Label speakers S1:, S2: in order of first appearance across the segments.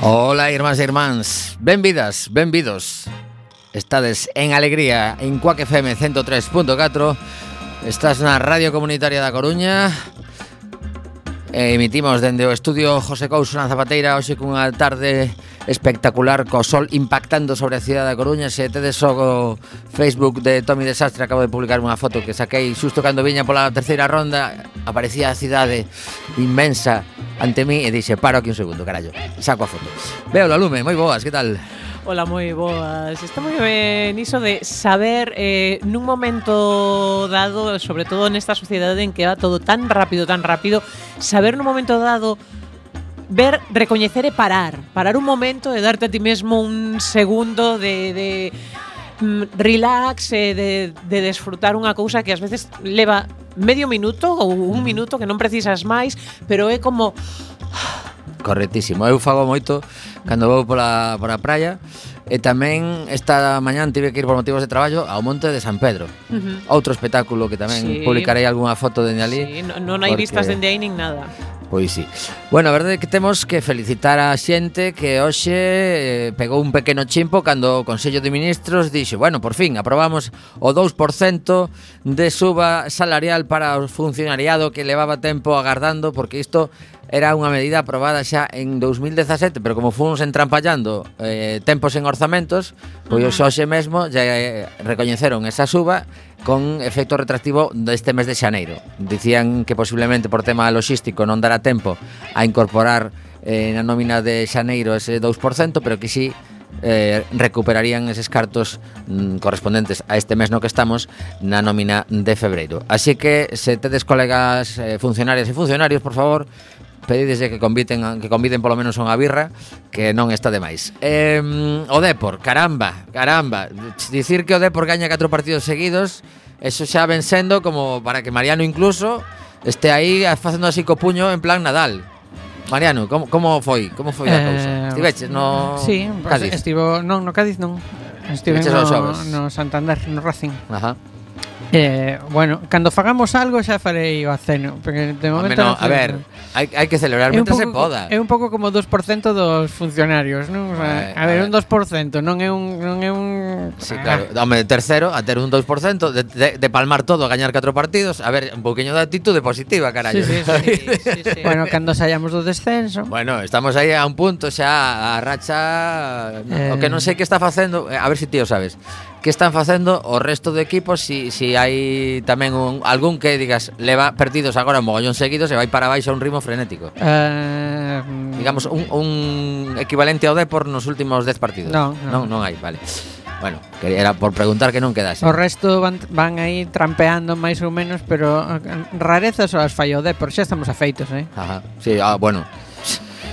S1: Ola, irmáns e irmáns, benvidas, benvidos. Estades en alegría en Cuac FM 103.4 Estás na Radio Comunitaria da Coruña. E emitimos dende o estudio José Couso na Zapateira Hoxe cunha tarde espectacular co sol impactando sobre a cidade da Coruña. Se tedes o Facebook de Tommy Desastre, acabo de publicar unha foto que saquei xusto cando viña pola terceira ronda, aparecía a cidade inmensa ante mí e dixe, paro aquí un segundo, carallo, saco a foto. Veo la lume, moi boas, que tal?
S2: Ola, moi boas. Está moi ben iso de saber eh, nun momento dado, sobre todo nesta sociedade en que va todo tan rápido, tan rápido, saber nun momento dado ver, recoñecer e parar. Parar un momento e darte a ti mesmo un segundo de, de mm, relax e de, de desfrutar unha cousa que ás veces leva medio minuto ou un mm. minuto que non precisas máis, pero é como
S1: Correctísimo. Eu fago moito cando vou pola, pola praia e tamén esta mañán tive que ir por motivos de traballo ao Monte de San Pedro.
S2: Uh -huh.
S1: Outro espectáculo que tamén
S2: sí.
S1: publicarei algunha foto dende ali.
S2: Sí, non, non hai
S1: porque...
S2: vistas dende aí nin nada.
S1: Pois sí. Bueno, a verdade é que temos que felicitar a xente que hoxe eh, pegou un pequeno chimpo cando o Consello de Ministros dixo, bueno, por fin, aprobamos o 2% de suba salarial para o funcionariado que levaba tempo agardando, porque isto era unha medida aprobada xa en 2017, pero como fomos entrampallando eh, tempos en orzamentos, pois
S2: uh
S1: -huh. mesmo xa eh, recoñeceron esa suba con efecto retractivo deste mes de xaneiro. Dicían que posiblemente por tema logístico non dará tempo a incorporar eh, na nómina de xaneiro ese 2%, pero que si sí, eh, recuperarían eses cartos mm, correspondentes a este mes no que estamos na nómina de febreiro. Así que se tedes colegas eh, funcionarias e funcionarios, por favor, pedídeslle que conviten que conviden polo menos unha birra que non está de máis. Eh, o Depor, caramba, caramba, dicir que o Depor gaña catro partidos seguidos, eso xa ven sendo como para que Mariano incluso este aí facendo así co puño en plan Nadal. Mariano, como, como foi? Como foi a cousa?
S3: Eh,
S1: Estiveches no
S3: Sí,
S1: Cádiz.
S3: estivo, non, no Cádiz non. Estive no, no Santander, no Racing.
S1: Ajá.
S3: Eh, bueno, cando fagamos algo xa farei o aceno, porque de momento
S1: no,
S3: no,
S1: a ver, hai, hai que celebrar
S3: é
S1: mentre se poda.
S3: É un pouco como 2% dos funcionarios, non? O sea,
S1: a,
S3: a ver,
S1: ver,
S3: un 2% non é un non é un
S1: Sí, claro. Home, terceiro a ter un 2% de, de, de palmar todo, a gañar catro partidos, a ver, un pouquiño de actitude positiva, carallo.
S3: Sí, sí, sí, sí, sí. Bueno, cando saíamos do descenso.
S1: Bueno, estamos aí a un punto xa a racha
S3: eh...
S1: o que eh. non sei que está facendo, a ver se si ti o sabes que están facendo o resto de equipos si, si hai tamén un, algún que digas leva perdidos agora un mogollón seguidos e vai para baixo a un ritmo frenético.
S3: Eh,
S1: digamos un, un equivalente ao Depor nos últimos 10 partidos.
S3: Non,
S1: non,
S3: non,
S1: non hai, vale. Bueno, era por preguntar que non quedase.
S3: O resto van, van aí trampeando máis ou menos Pero eh, rarezas ou as fallou Depor Xa estamos afeitos, eh?
S1: Ajá, sí, ah, bueno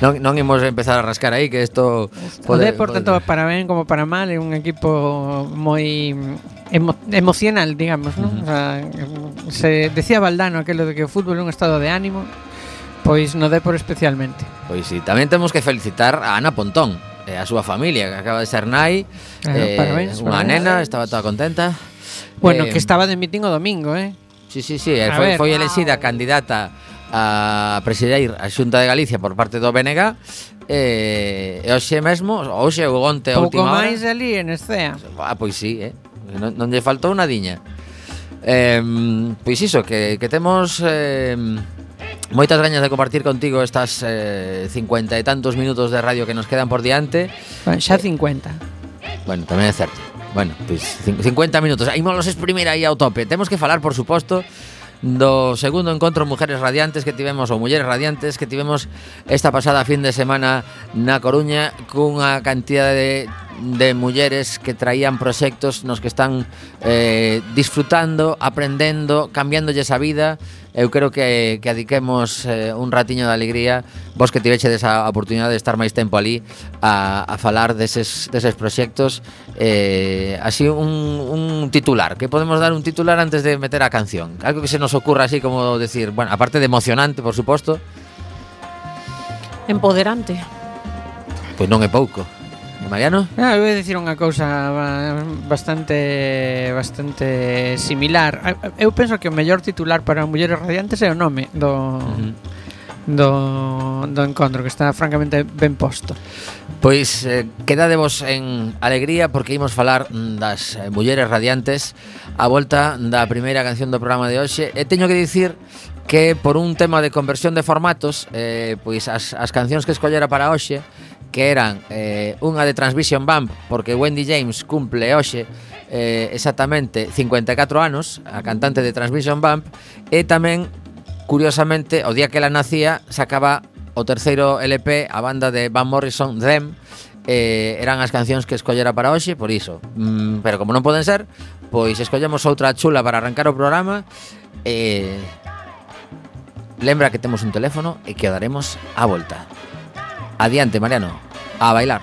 S1: non, non imos empezar a rascar aí que isto
S3: pode, Ode, por tanto, para ben como para mal é un equipo moi emo, emocional, digamos, non? Uh -huh. o sea, se decía Valdano aquilo de que o fútbol é un estado de ánimo, pois no Depor especialmente.
S1: Pois si, sí. tamén temos que felicitar a Ana Pontón e a súa familia que acaba de ser nai.
S3: Eh, eh, parabéns,
S1: unha nena, estaba toda contenta.
S3: Bueno,
S1: eh,
S3: que estaba de mitin o domingo, eh?
S1: Sí, sí, sí, eh,
S3: a
S1: foi,
S3: ver,
S1: foi wow. candidata a presidir a Xunta de Galicia por parte do BNG eh, e hoxe mesmo, hoxe ou onte a última hora...
S3: Pouco máis ali en Escea.
S1: Ah, pois sí, eh? Non, non lle faltou nadiña. Eh, pois iso, que, que temos... Eh, Moitas gañas de compartir contigo estas eh, 50 e tantos minutos de radio que nos quedan por diante.
S3: Bueno, xa 50.
S1: Bueno, tamén é certo. Bueno, pois pues, 50 minutos. Aí exprimir aí ao tope. Temos que falar, por suposto, do segundo encontro Mujeres Radiantes que tivemos ou Mulleres Radiantes que tivemos esta pasada fin de semana na Coruña cunha cantidad de de mulleres que traían proxectos nos que están eh, disfrutando, aprendendo, cambiándolles a vida. Eu creo que, que adiquemos eh, un ratiño de alegría. Vos que tiveche desa oportunidade de estar máis tempo ali a, a falar deses, deses proxectos eh, así un, un titular que podemos dar un titular antes de meter a canción. Algo que se nos ocurra así como decir bueno, aparte de emocionante por suposto.
S2: Empoderante.
S1: Pois non é pouco. Mariano?
S3: Ah, vou dicir unha cousa bastante bastante similar. Ah, ah, eu penso que o mellor titular para Mulleres Radiantes é o nome do uh -huh. do do encontro que está francamente ben posto.
S1: Pois eh, quedadevos en alegría porque imos falar das eh, mulleres radiantes a volta da primeira canción do programa de hoxe e teño que dicir que por un tema de conversión de formatos eh, pois as, as cancións que escollera para hoxe que eran eh, unha de Transvision Band porque Wendy James cumple hoxe eh, exactamente 54 anos a cantante de Transvision Band e tamén curiosamente o día que ela nacía sacaba o terceiro LP a banda de Van Morrison Them eh, eran as cancións que escollera para hoxe por iso. Mm, pero como non poden ser pois escollemos outra chula para arrancar o programa eh, lembra que temos un teléfono e que o daremos a volta. Adiante Mariano. A bailar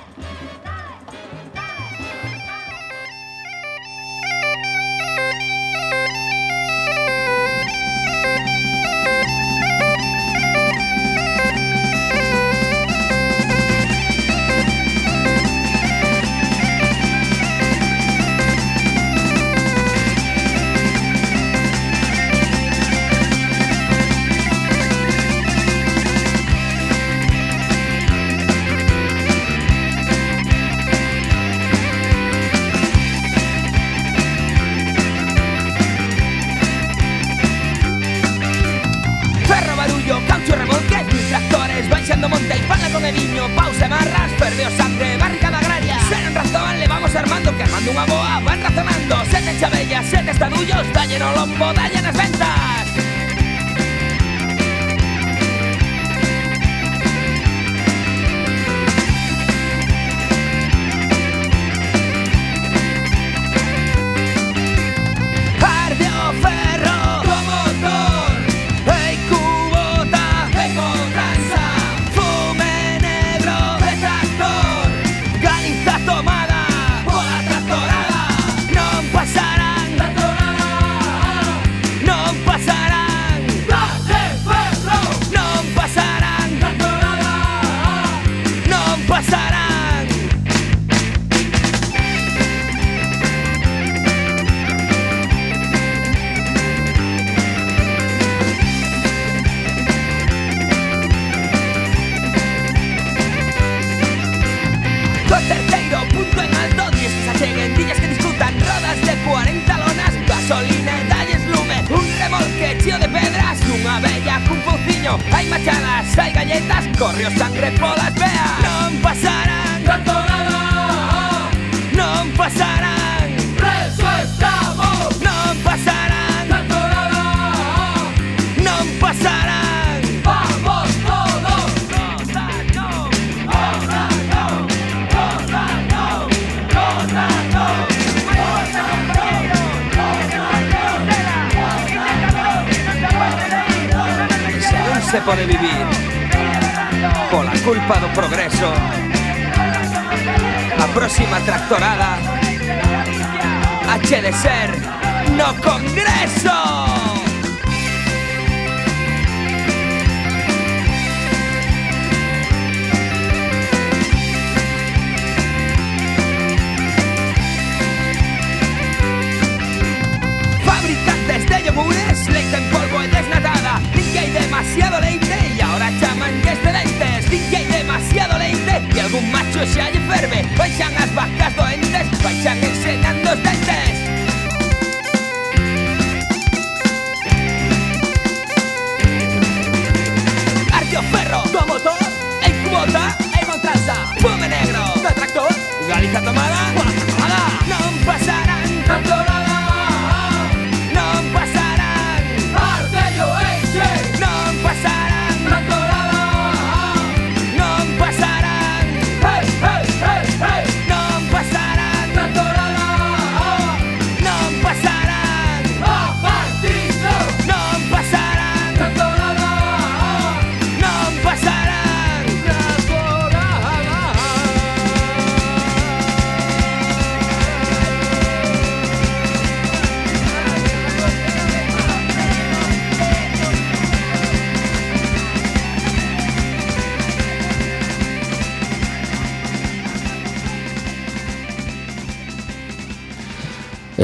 S4: that's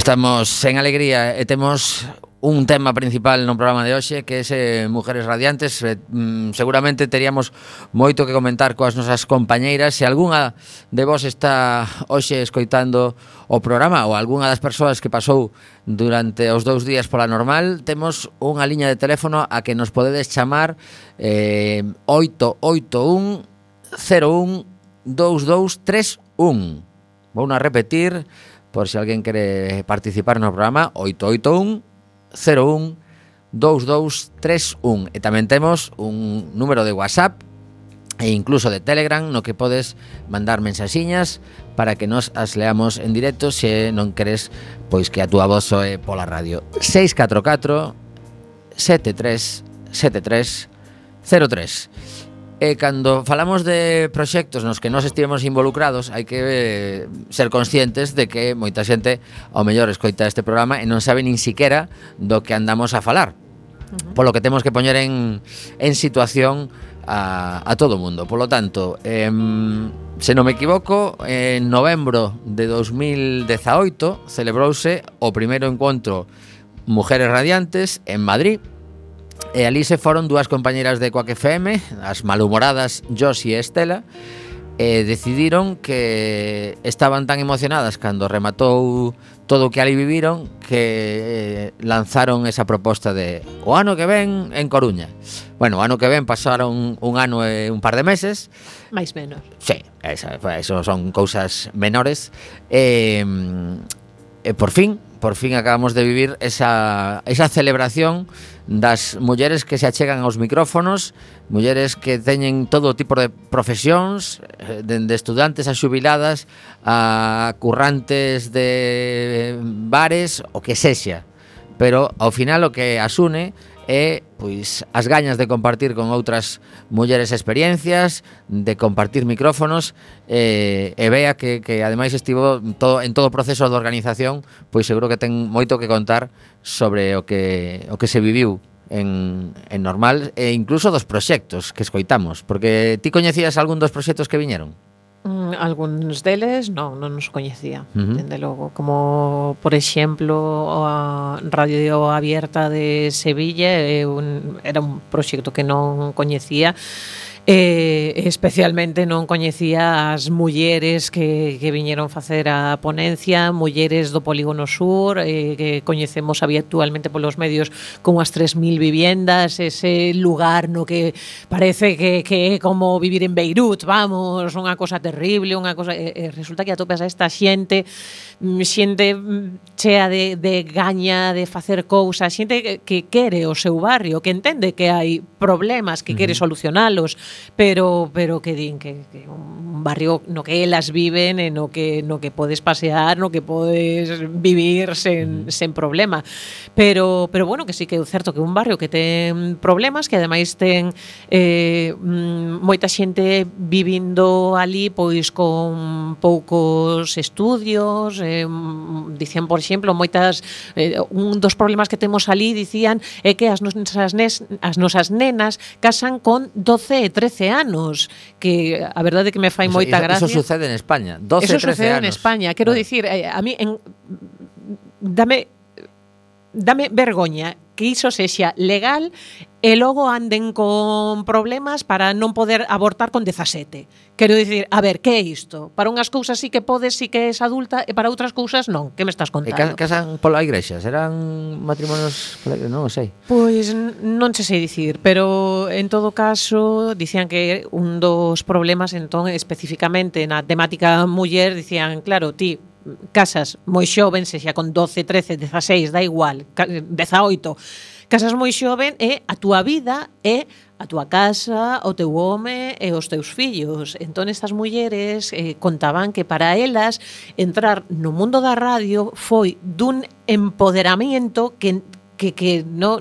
S4: Estamos
S1: sen alegría e temos un tema principal no programa de hoxe que é ese Mujeres Radiantes. Eh, mm, seguramente teríamos moito que comentar coas nosas compañeiras. Se algunha de vos está hoxe escoitando o programa ou algunha das persoas que pasou durante os dous días pola normal temos unha liña de teléfono a que nos podedes chamar eh, 881 01 2231 vou a repetir por se si alguén quere participar no programa 881 01 2231 e tamén temos un. Número de WhatsApp e incluso de Telegram no que podes mandar mensaxiñas para que nos as leamos en directo se non queres pois que a túa voz soe pola radio. 644 73 73 03 E cando falamos de proxectos nos que nos estivemos involucrados, hai que eh, ser conscientes de que moita xente ao mellor escoita este programa e non sabe nin siquiera do que andamos a falar. Polo que temos que poñer en, en situación a, a todo o mundo. Polo tanto, em, se non me equivoco, en novembro de 2018 celebrouse o primeiro encontro Mujeres Radiantes en Madrid, E ali se foron dúas compañeiras de Coac FM, as malhumoradas Josi e Estela, e decidiron que estaban tan emocionadas cando rematou todo o que ali viviron que eh, lanzaron esa proposta de o ano que ven en Coruña. Bueno, o ano que ven pasaron un ano e un par de meses.
S2: Máis menos.
S1: Sí, esa, eso son cousas menores. E, e por fin por fin acabamos de vivir esa, esa celebración das mulleres que se achegan aos micrófonos, mulleres que teñen todo tipo de profesións, eh, dende estudantes a xubiladas, a currantes de bares, o que sexa. Pero ao final o que asune e pois as gañas de compartir con outras mulleres experiencias, de compartir micrófonos e, e vea que, que ademais estivo todo, en todo o proceso de organización pois seguro que ten moito que contar sobre o que, o que se viviu en, en normal e incluso dos proxectos que escoitamos porque ti coñecías algún dos proxectos que viñeron?
S2: Mm, algúns deles non, non nos coñecía, uh -huh. dende logo, como por exemplo a Radio Abierta de Sevilla, é un, era un proxecto que non coñecía, eh, especialmente non coñecía as mulleres que, que viñeron facer a ponencia, mulleres do Polígono Sur, eh, que coñecemos habitualmente polos medios como as 3.000 viviendas, ese lugar no que parece que, que é como vivir en Beirut, vamos, unha cosa terrible, unha cosa... Eh, resulta que atopas a esta xente, mm, xente mm, chea de, de gaña, de facer cousas, xente que, que quere o seu barrio, que entende que hai problemas, que uh -huh. quere solucionalos, pero pero que din que, que un barrio no que elas viven e no que no que podes pasear, no que podes vivir sen, sen problema. Pero pero bueno, que sí que é certo que un barrio que ten problemas, que ademais ten eh, mm, moita xente vivindo ali pois con poucos estudios, eh, mm, dicían, por exemplo, moitas eh, un dos problemas que temos ali dicían é que as nosas nes, as nosas nenas casan con 12 e 13 13 anos, que a verdade é que me fai moita
S1: iso,
S2: gracia.
S1: Iso sucede en España, 12,
S2: eso
S1: 13 anos.
S2: Eso sucede en España, quero
S1: vale.
S2: dicir, eh, a mí en, dame dame vergoña que iso sexa legal e logo anden con problemas para non poder abortar con 17. Quero dicir, a ver, que é isto? Para unhas cousas sí que podes, sí que és adulta, e para outras cousas non. Que me estás contando?
S1: E casan pola igrexa? Serán matrimonios pola igrexa? Non sei.
S2: Pois non se sei dicir, pero en todo caso dicían que un dos problemas entón especificamente na temática muller dicían, claro, ti casas moi xovens, se xa con 12, 13, 16, da igual, 18, casas moi xoven e a túa vida é a túa casa, o teu home e os teus fillos. Entón estas mulleres eh, contaban que para elas entrar no mundo da radio foi dun empoderamento que que, que no,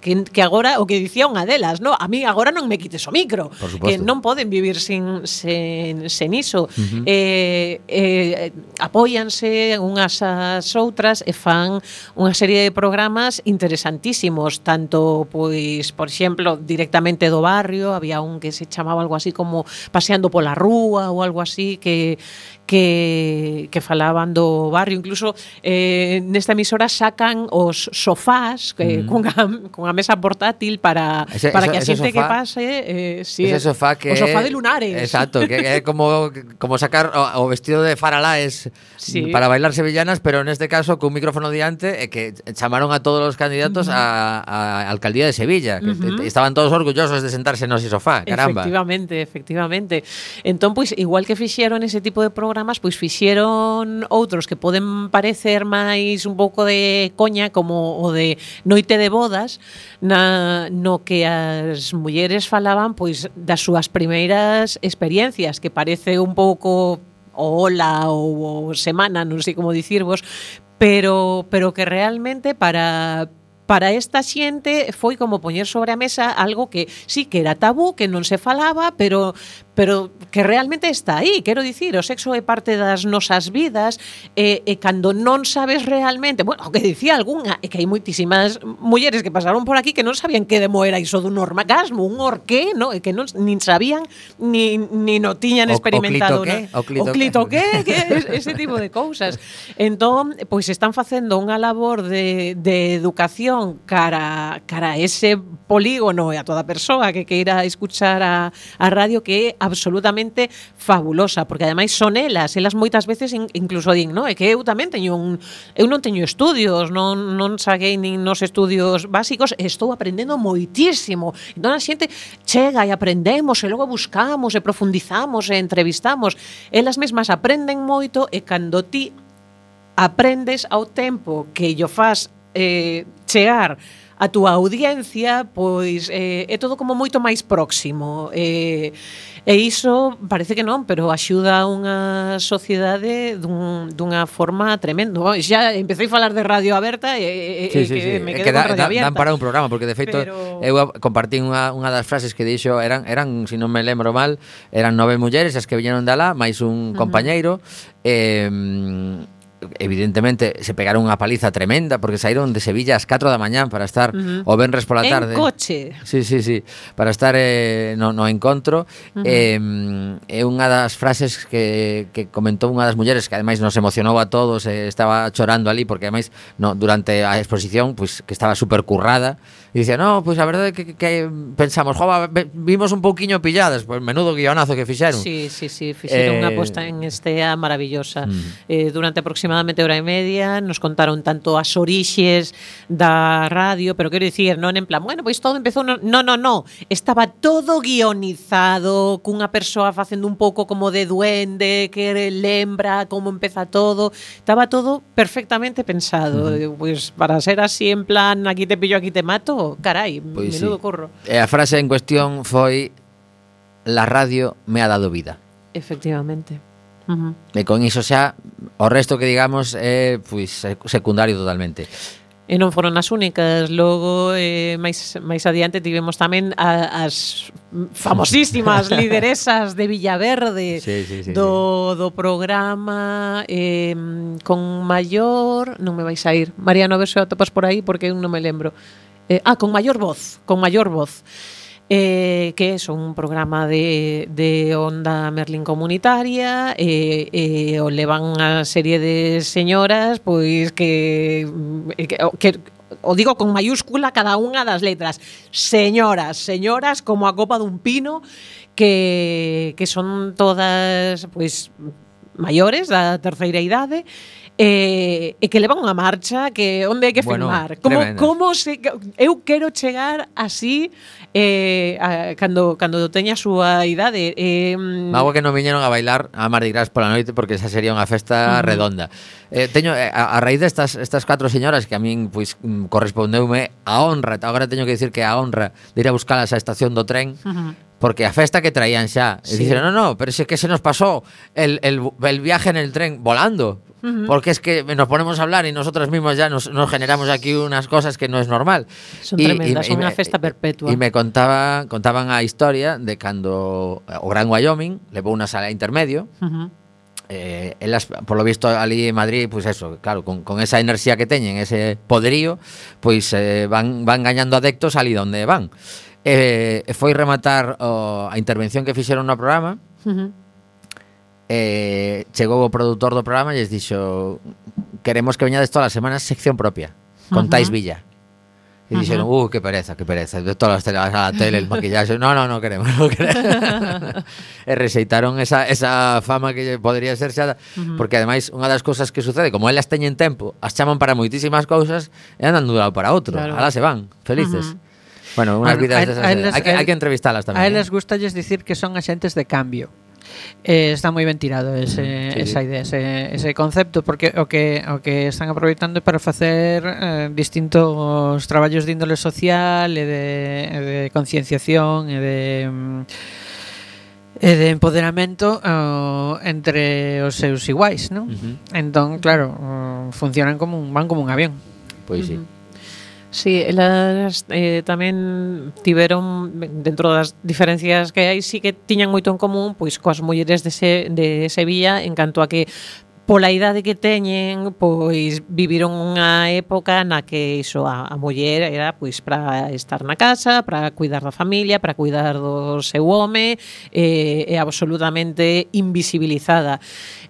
S2: que, que agora o que dicía unha delas, no, a mí agora non me quites o micro, que non poden vivir sin sen, sen iso. Uh -huh. eh, eh, apóianse unhas ás outras e fan unha serie de programas interesantísimos, tanto pois, por exemplo, directamente do barrio, había un que se chamaba algo así como paseando pola rúa ou algo así que que que falaban do barrio, incluso eh nesta emisora sacan os sofás que, eh, mm. con, a, con a mesa portátil para,
S1: ese,
S2: para
S1: eso,
S2: que a xente que pase eh, si
S1: ese eh, sofá que
S2: o sofá de lunares
S1: exacto, que é como, como sacar o, o vestido de Faralaes
S2: sí.
S1: para bailar sevillanas, pero neste caso cun micrófono diante e eh, que chamaron a todos os candidatos uh -huh. a, a alcaldía de Sevilla que
S2: uh
S1: -huh. estaban todos orgullosos de sentarse no sofá, caramba
S2: efectivamente, efectivamente entón, pois, pues, igual que fixeron ese tipo de programas, pois pues, fixeron outros que poden parecer máis un pouco de coña como o de noite de bodas na, no que as mulleres falaban pois das súas primeiras experiencias, que parece un pouco o ola ou o semana, non sei como dicirvos, pero pero que realmente para para esta xente foi como poñer sobre a mesa algo que sí que era tabú, que non se falaba, pero pero que realmente está aí, quero dicir, o sexo é parte das nosas vidas eh, eh, e, e cando non sabes realmente, bueno, o que dicía algunha, é que hai moitísimas mulleres que pasaron por aquí que non sabían que demo era iso dun orgasmo, un orqué, no? e que non nin sabían, ni, ni no tiñan
S1: experimentado. O,
S2: o
S1: clito,
S2: no?
S1: o clito,
S2: o clito que, que ese tipo de cousas. Entón, pois están facendo unha labor de, de educación cara, cara a ese polígono e a toda persoa que queira escuchar a, a radio que é absolutamente fabulosa, porque ademais son elas, elas moitas veces in, incluso din, no, é que eu tamén teño un eu non teño estudios, non non saquei nin nos estudios básicos, estou aprendendo moitísimo. Entón a xente chega e aprendemos e logo buscamos e profundizamos e entrevistamos. Elas mesmas aprenden moito e cando ti aprendes ao tempo que yo faz eh, chegar a túa audiencia, pois eh, é todo como moito máis próximo. Eh, e iso parece que non, pero axuda a unha sociedade dun, dunha forma tremendo. Xa empecé a falar de radio aberta e, e, sí, sí, que sí.
S1: me
S2: quedo
S1: que da,
S2: con radio aberta.
S1: Dan para un programa, porque de feito
S2: pero...
S1: eu compartí unha, unha das frases que dixo, eran, eran, se si non me lembro mal, eran nove mulleres as que viñeron de alá, máis un uh -huh. compañeiro, eh, evidentemente se pegaron unha paliza tremenda porque saíron de Sevilla ás 4 da mañán para estar
S2: uh -huh.
S1: o venres pola tarde.
S2: En coche.
S1: Sí, sí, sí, para estar eh, no, no encontro. Uh -huh. eh, é unha das frases que, que comentou unha das mulleres que ademais nos emocionou a todos, eh, estaba chorando ali porque ademais no, durante a exposición pois pues, que estaba supercurrada e dicía, no, pois pues, a verdade é que, que, pensamos, jova, vimos un pouquiño pilladas, pois pues, menudo guionazo que fixeron.
S2: Sí, sí, sí, fixeron
S1: eh,
S2: unha posta en estea maravillosa.
S1: Mm.
S2: Eh, durante a aproximadamente hora e media, nos contaron tanto as orixes da radio, pero quero dicir, non en plan, bueno, pois todo empezou, non, non, non, estaba todo guionizado, cunha persoa facendo un pouco como de duende, que lembra como empeza todo, estaba todo perfectamente pensado, mm. pois pues, para ser así en plan, aquí te pillo, aquí te mato, carai,
S1: pois
S2: menudo
S1: sí.
S2: corro.
S1: E a frase en cuestión foi, la radio me ha dado vida.
S2: Efectivamente. Uh -huh.
S1: E con iso xa o resto que digamos é pois secundario totalmente.
S2: E non foron as únicas, logo eh, máis, máis adiante tivemos tamén a, as famosísimas lideresas de Villaverde
S1: sí, sí, sí,
S2: do, sí. do programa eh, con maior, non me vais a ir, Mariano, a ver se o atopas por aí porque eu non me lembro. Eh, ah, con maior voz, con maior voz eh, que son un programa de, de onda Merlin comunitaria eh, eh, o levan a serie de señoras pois que, eh, que, que o digo con mayúscula cada unha das letras. Señoras, señoras como a copa dun pino que, que son todas pois maiores da terceira idade e e, e que levan unha marcha que onde hai que
S1: bueno,
S2: filmar. Como
S1: tremendo.
S2: como se eu quero chegar así eh a, cando cando teña a súa idade. Eh
S1: Mago que non viñeron a bailar a Mardi Gras pola noite porque esa sería unha festa redonda. Eh, teño eh, a, a raíz destas de estas catro señoras que a min pois mm, correspondeume a honra, agora teño que dicir que a honra de ir a buscalas á estación do tren.
S2: Uh -huh
S1: porque a festa que traían xa. E
S2: Sí.
S1: dixeron, no, no, pero es que se nos pasó el, el, el viaje en el tren volando. Porque es que nos ponemos a hablar y nosotros mismos ya nos, nos generamos aquí unas cosas que no es normal.
S2: Son tremendas, son unha
S1: me-
S2: festa perpetua.
S1: E me contaba, contaban a historia de cando o Gran Wyoming levou unha sala intermedio
S2: Ujú.
S1: eh, elas, por lo visto ali en Madrid, pois pues eso, claro, con, con esa enerxía que teñen, ese poderío, pois pues, eh, van, van gañando adeptos ali onde van. Eh, foi rematar o, a intervención que fixeron no programa,
S2: uh -huh.
S1: eh, chegou o produtor do programa e lles dixo queremos que veñades todas as semanas sección propia, contáis
S2: uh
S1: -huh. Villa. Y Ajá. dijeron, uh, qué pereza, qué pereza. De todas las tele, a la tele, el maquillaje. No, no, no queremos, no queremos. Eh, e rexeitaron esa, esa fama que podría ser xa, porque ademais unha das cousas que sucede, como elas teñen tempo, as chaman para moitísimas cousas e andan de un lado para outro.
S2: Claro.
S1: Alá se van, felices. Bueno, unhas
S3: bueno,
S1: vidas
S3: a,
S1: desas.
S3: A,
S1: eh, hay, que, hay que entrevistalas tamén.
S3: A
S1: elas
S3: eh? gustalles dicir que son axentes de cambio. Eh, está moi ben tirado ese,
S1: sí.
S3: esa idea, ese, ese concepto porque o que o que están aproveitando é para facer eh, distintos traballos de índole social e de, e de concienciación e de mm, e de empoderamento uh, entre os seus iguais, non?
S1: Uh -huh.
S3: Entón, claro, uh, funcionan como un van como un avión.
S1: Pois sí. Uh -huh.
S2: Sí, elas eh, tamén tiveron, dentro das diferencias que hai, sí que tiñan moito en común pois coas mulleres de, Se, de Sevilla en canto a que pola idade que teñen, pois viviron unha época na que iso a, a muller era pois para estar na casa, para cuidar da familia, para cuidar do seu home, eh, é absolutamente invisibilizada.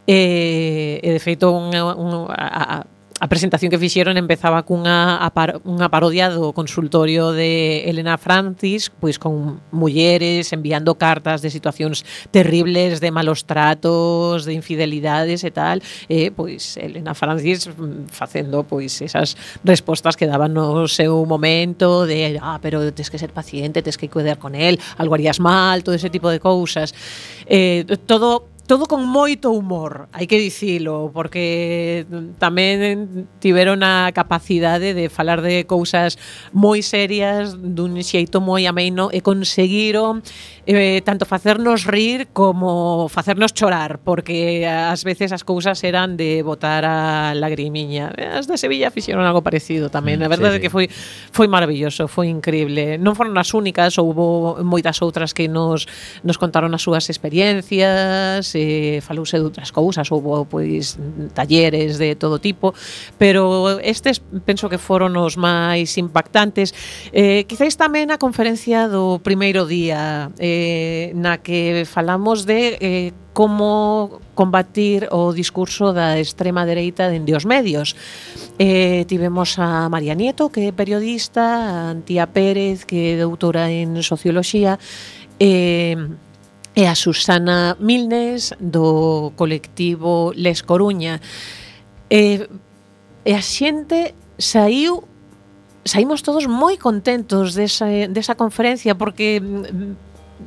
S2: Eh, e de feito un, un, a, a a presentación que fixeron empezaba cunha par, unha parodia do consultorio de Elena Francis, pois con mulleres enviando cartas de situacións terribles de malos tratos, de infidelidades e tal, e pois Elena Francis mm, facendo pois esas respostas que daban no seu momento de ah, pero tes que ser paciente, tes que cuidar con él, algo harías mal, todo ese tipo de cousas. Eh, todo todo con moito humor, hai que dicilo, porque mm, tamén eh, tiveron a capacidade de falar de cousas moi serias dun xeito moi ameino e conseguiron eh, tanto facernos rir como facernos chorar, porque eh, ás veces as cousas eran de botar a lagrimiña. Eh, as de Sevilla fixeron algo parecido tamén,
S1: mm, a
S2: verdade
S1: sí,
S2: sí. que foi foi maravilloso, foi increíble. Non foron as únicas, houbo moitas outras que nos nos contaron as súas experiencias e falouse de outras cousas, houve pois talleres de todo tipo, pero estes penso que foron os máis impactantes. Eh, quizáis tamén a conferencia do primeiro día eh, na que falamos de eh, como combatir o discurso da extrema dereita dende os medios. Eh, tivemos a María Nieto, que é periodista, a Antía Pérez, que é doutora en Socioloxía, eh, e a Susana Milnes do colectivo Les Coruña. E, e a xente saiu saímos todos moi contentos desa, desa conferencia porque mm,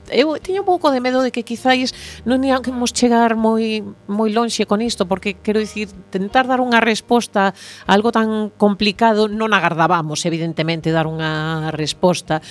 S2: eu teño un pouco de medo de que quizáis non íamos chegar moi moi lonxe con isto, porque quero dicir, tentar dar unha resposta a algo tan complicado non agardábamos evidentemente dar unha resposta,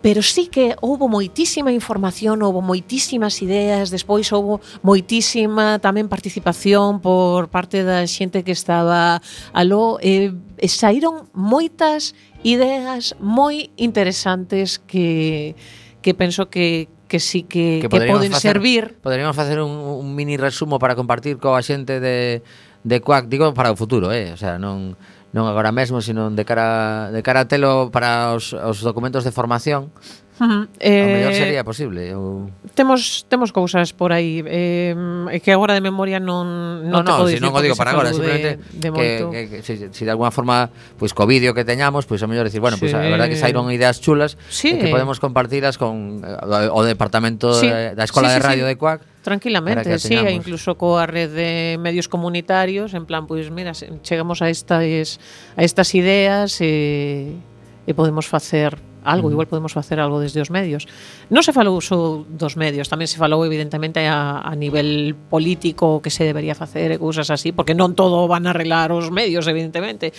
S2: pero sí que houve moitísima información, houve moitísimas ideas, despois houve moitísima tamén participación por parte da xente que estaba aló, e, e saíron moitas ideas moi interesantes que que penso que que sí que, que, que poden
S1: facer,
S2: servir.
S1: Poderíamos facer un, un mini resumo para compartir coa xente de, de Quack, digo para o futuro, eh? o sea, non non agora mesmo, sino de cara, de cara a telo para os, os documentos de formación, Uh -huh. eh, o mellor sería posible ou...
S2: Temos temos cousas por aí eh, que agora de memoria non non,
S1: no,
S2: te no,
S1: si non o digo para agora, simplemente
S2: de, de
S1: que, que, que si, si de alguna forma pois pues, co vídeo que teñamos, pois pues, a mellor decir, bueno, pois, sí. pois pues, a verdade que saíron ideas chulas
S2: eh,
S1: sí. que podemos compartilas con eh, o departamento sí. da Escola sí, sí, de Radio sí. de Cuac
S2: Tranquilamente, sí, e incluso coa red de medios comunitarios, en plan, pois mira, chegamos a estas a estas ideas e, e podemos facer algo, uh -huh. igual podemos facer algo desde os medios. Non se falou só dos medios, tamén se falou evidentemente a, a nivel político que se debería facer e cousas así, porque non todo van a arreglar os medios, evidentemente.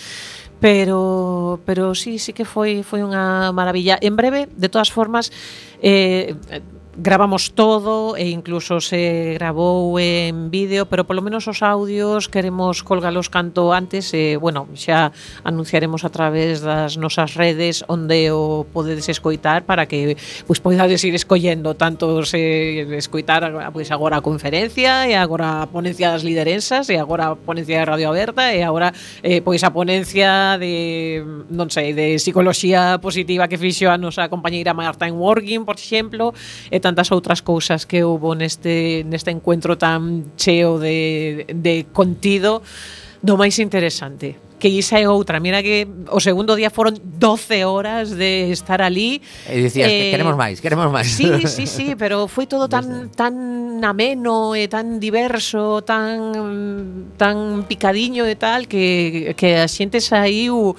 S2: Pero pero sí, sí que foi foi unha maravilla. En breve, de todas formas, eh gravamos todo e incluso se grabou en vídeo, pero polo menos os audios queremos colgalos canto antes e, bueno, xa anunciaremos a través das nosas redes onde o podedes escoitar para que pois poidades ir escollendo tanto se escoitar pois agora a conferencia e agora a ponencia das liderensas e agora a ponencia de Radio Aberta e agora eh, pois a ponencia de non sei, de psicoloxía positiva que fixo a nosa compañeira Marta en Working, por exemplo, e tantas outras cousas que houbo neste, neste encuentro tan cheo de, de contido, do máis interesante que isa é outra. Mira que o segundo día foron 12 horas de estar ali.
S1: E dicías eh, que queremos máis, queremos máis.
S2: Sí, sí, sí, pero foi todo tan tan tan ameno e tan diverso, tan tan picadiño e tal que, que a xente saiu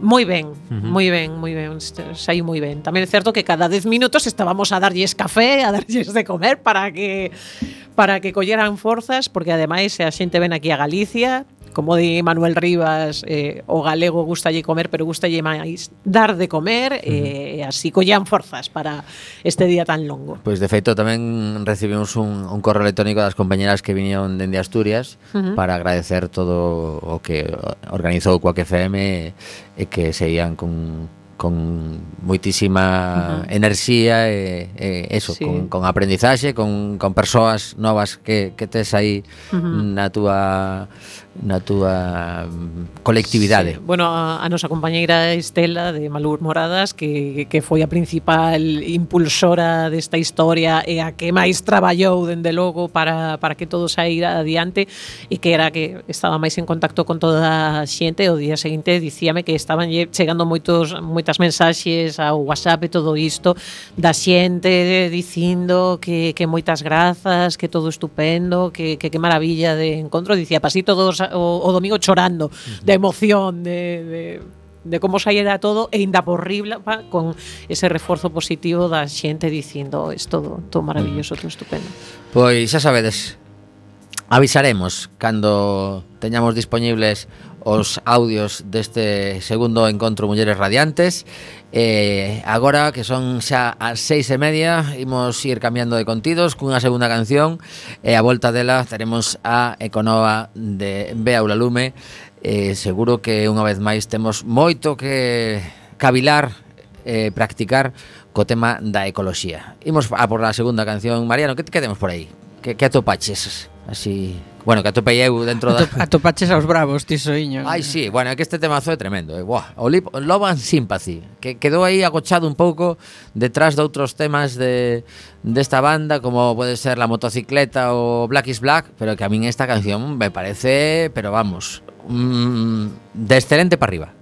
S2: moi ben, uh -huh. moi ben, moi ben, saiu moi ben. Tamén é certo que cada 10 minutos estábamos a darlles café, a darlles de comer para que para que colleran forzas, porque ademais a xente ven aquí a Galicia, como di Manuel Rivas, eh, o galego gustalle comer, pero gustalle máis dar de comer, eh, e así collan forzas para este día tan longo.
S1: Pois pues de feito tamén recibimos un un, un correo electrónico das compañeras que vinieron dende Asturias uh -huh. para agradecer todo o que organizou Coac FM e eh, que seguían con, con moitísima uh -huh. enerxía e, e eso, sí. con, con aprendizaxe, con, con persoas novas que, que tes aí uh -huh. na túa na túa mm, colectividade. Sí.
S2: Bueno, a, a nosa compañeira Estela de Malur Moradas que, que foi a principal impulsora desta historia e a que máis traballou dende logo para, para que todo saíra adiante e que era que estaba máis en contacto con toda a xente o día seguinte dicíame que estaban chegando moitos moitas mensaxes ao WhatsApp e todo isto da xente dicindo que, que moitas grazas, que todo estupendo, que, que, que maravilla de encontro, dicía, pasí todos o, o domingo chorando uh -huh. de emoción, de, de, de como saída todo e inda por Ribla con ese reforzo positivo da xente dicindo oh, é todo, todo maravilloso, todo estupendo.
S1: Pois xa sabedes, avisaremos cando teñamos dispoñibles os audios deste segundo encontro Mulleres Radiantes. Eh, Agora que son xa as seis e media Imos ir cambiando de contidos cunha segunda canción E eh, a volta dela teremos a Econova de Bea Ulalume. Eh, Seguro que unha vez máis temos moito que cavilar eh, practicar co tema da ecoloxía. Imos a por a segunda canción Mariano, que te quedemos por aí?
S5: Que, que atopaches así Bueno, que atopei eu dentro da...
S3: Atop, atopaches aos bravos, ti soiño.
S5: Ai, sí, bueno, é que este temazo é tremendo. Eh? Buah, o Lip, Love and Sympathy, que quedou aí agochado un pouco detrás de outros temas de desta de banda, como pode ser La Motocicleta ou Black is Black, pero que a min esta canción me parece, pero vamos, mm, de excelente para arriba.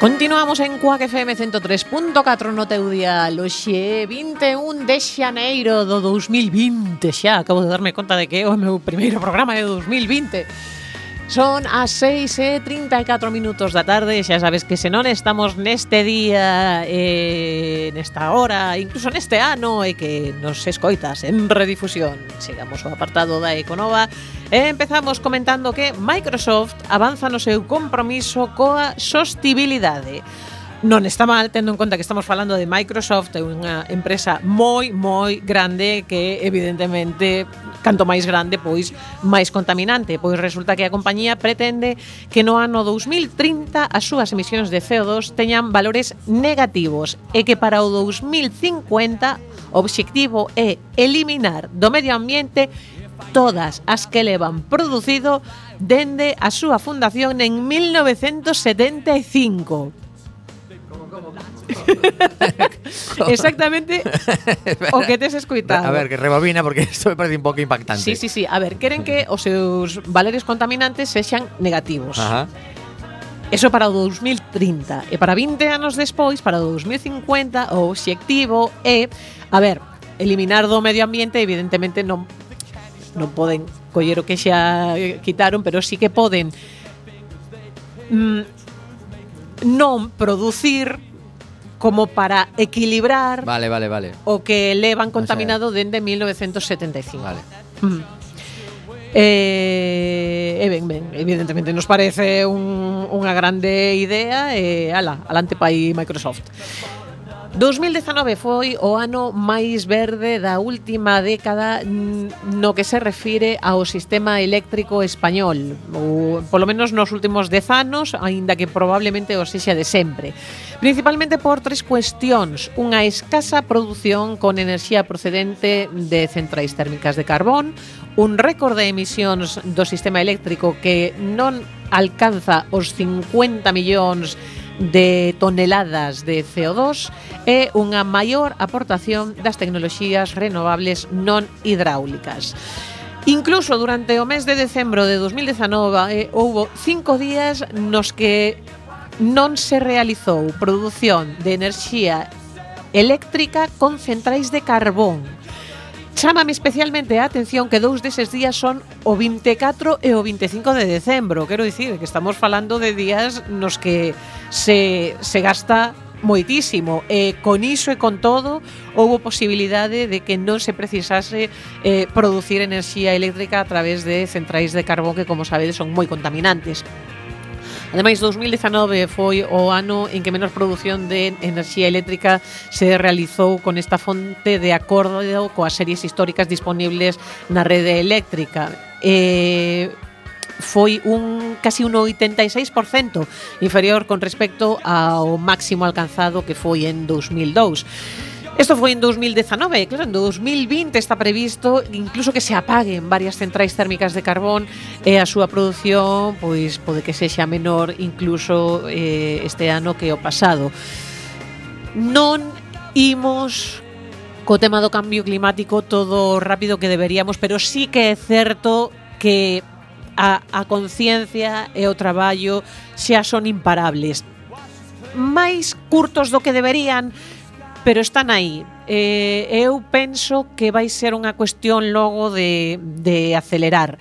S2: Continuamos en Cuac FM 103.4 no teu día Loxe 21 de xaneiro do 2020 xa Acabo de darme conta de que é o meu primeiro programa de 2020 Son as 6 e 34 minutos da tarde Xa sabes que se non estamos neste día eh, Nesta hora, incluso neste ano E que nos escoitas en redifusión. Sigamos o apartado da Econova E empezamos comentando que Microsoft avanza no seu compromiso coa sostibilidade non está mal tendo en conta que estamos falando de Microsoft, é unha empresa moi moi grande que evidentemente canto máis grande pois máis contaminante, pois resulta que a compañía pretende que no ano 2030 as súas emisións de CO2 teñan valores negativos e que para o 2050 o obxectivo é eliminar do medio ambiente todas as que levan producido dende a súa fundación en 1975. Exactamente o que tes escoitado.
S5: A ver, que rebobina porque isto me parece un pouco impactante.
S2: Sí, sí, sí. A ver, queren que os seus valores contaminantes sexan negativos.
S5: Ajá.
S2: Eso para o 2030 e para 20 anos despois, para o 2050, o obxectivo é, a ver, eliminar do medio ambiente evidentemente non non poden coller o que xa quitaron, pero sí que poden mm, non producir como para equilibrar
S1: vale, vale, vale.
S2: o que levan contaminado o sea, dende 1975.
S1: Vale.
S2: Mm. Eh, e ben, ben, evidentemente nos parece un, unha grande idea e eh, ala, alante pa aí Microsoft. 2019 foi o ano máis verde da última década no que se refire ao sistema eléctrico español, ou polo menos nos últimos 10 anos, aínda que probablemente o sexa de sempre. Principalmente por tres cuestións, unha escasa produción con enerxía procedente de centrais térmicas de carbón, un récord de emisións do sistema eléctrico que non alcanza os 50 millóns de de toneladas de CO2 e unha maior aportación das tecnoloxías renovables non hidráulicas. Incluso durante o mes de decembro de 2019 eh, houbo cinco días nos que non se realizou produción de enerxía eléctrica con centrais de carbón Chámame especialmente a atención que dous deses días son o 24 e o 25 de decembro. Quero dicir que estamos falando de días nos que se, se gasta moitísimo. E con iso e con todo, houbo posibilidade de que non se precisase eh, producir enerxía eléctrica a través de centrais de carbón que, como sabedes, son moi contaminantes. Ademais, 2019 foi o ano en que menor produción de enerxía eléctrica se realizou con esta fonte de acordo coas series históricas disponibles na rede eléctrica. Eh, foi un casi un 86% inferior con respecto ao máximo alcanzado que foi en 2002. Isto foi en 2019, claro, en 2020 está previsto incluso que se apaguen varias centrais térmicas de carbón e a súa produción pois pode que sexa menor incluso eh, este ano que o pasado. Non imos co tema do cambio climático todo rápido que deberíamos, pero sí que é certo que a, a conciencia e o traballo xa son imparables. Máis curtos do que deberían, pero están aí. Eh, eu penso que vai ser unha cuestión logo de, de acelerar.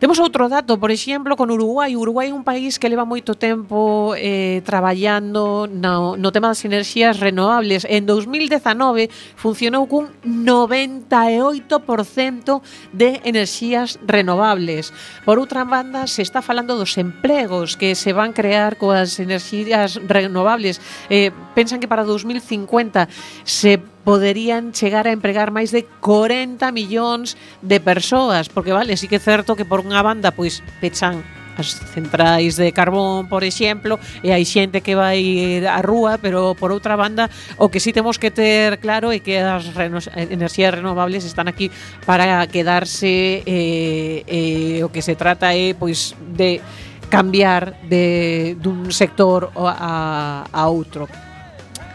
S2: Temos outro dato, por exemplo, con Uruguai. Uruguai é un país que leva moito tempo eh, traballando no, no tema das enerxías renovables. En 2019 funcionou cun 98% de enerxías renovables. Por outra banda, se está falando dos empregos que se van crear coas enerxías renovables. Eh, pensan que para 2050 se poderían chegar a empregar máis de 40 millóns de persoas, porque vale, sí que é certo que por unha banda pois pechan as centrais de carbón, por exemplo, e hai xente que vai á rúa, pero por outra banda, o que sí temos que ter claro é que as reno enerxías renovables están aquí para quedarse eh, eh, o que se trata é pois de cambiar de dun sector a, a outro.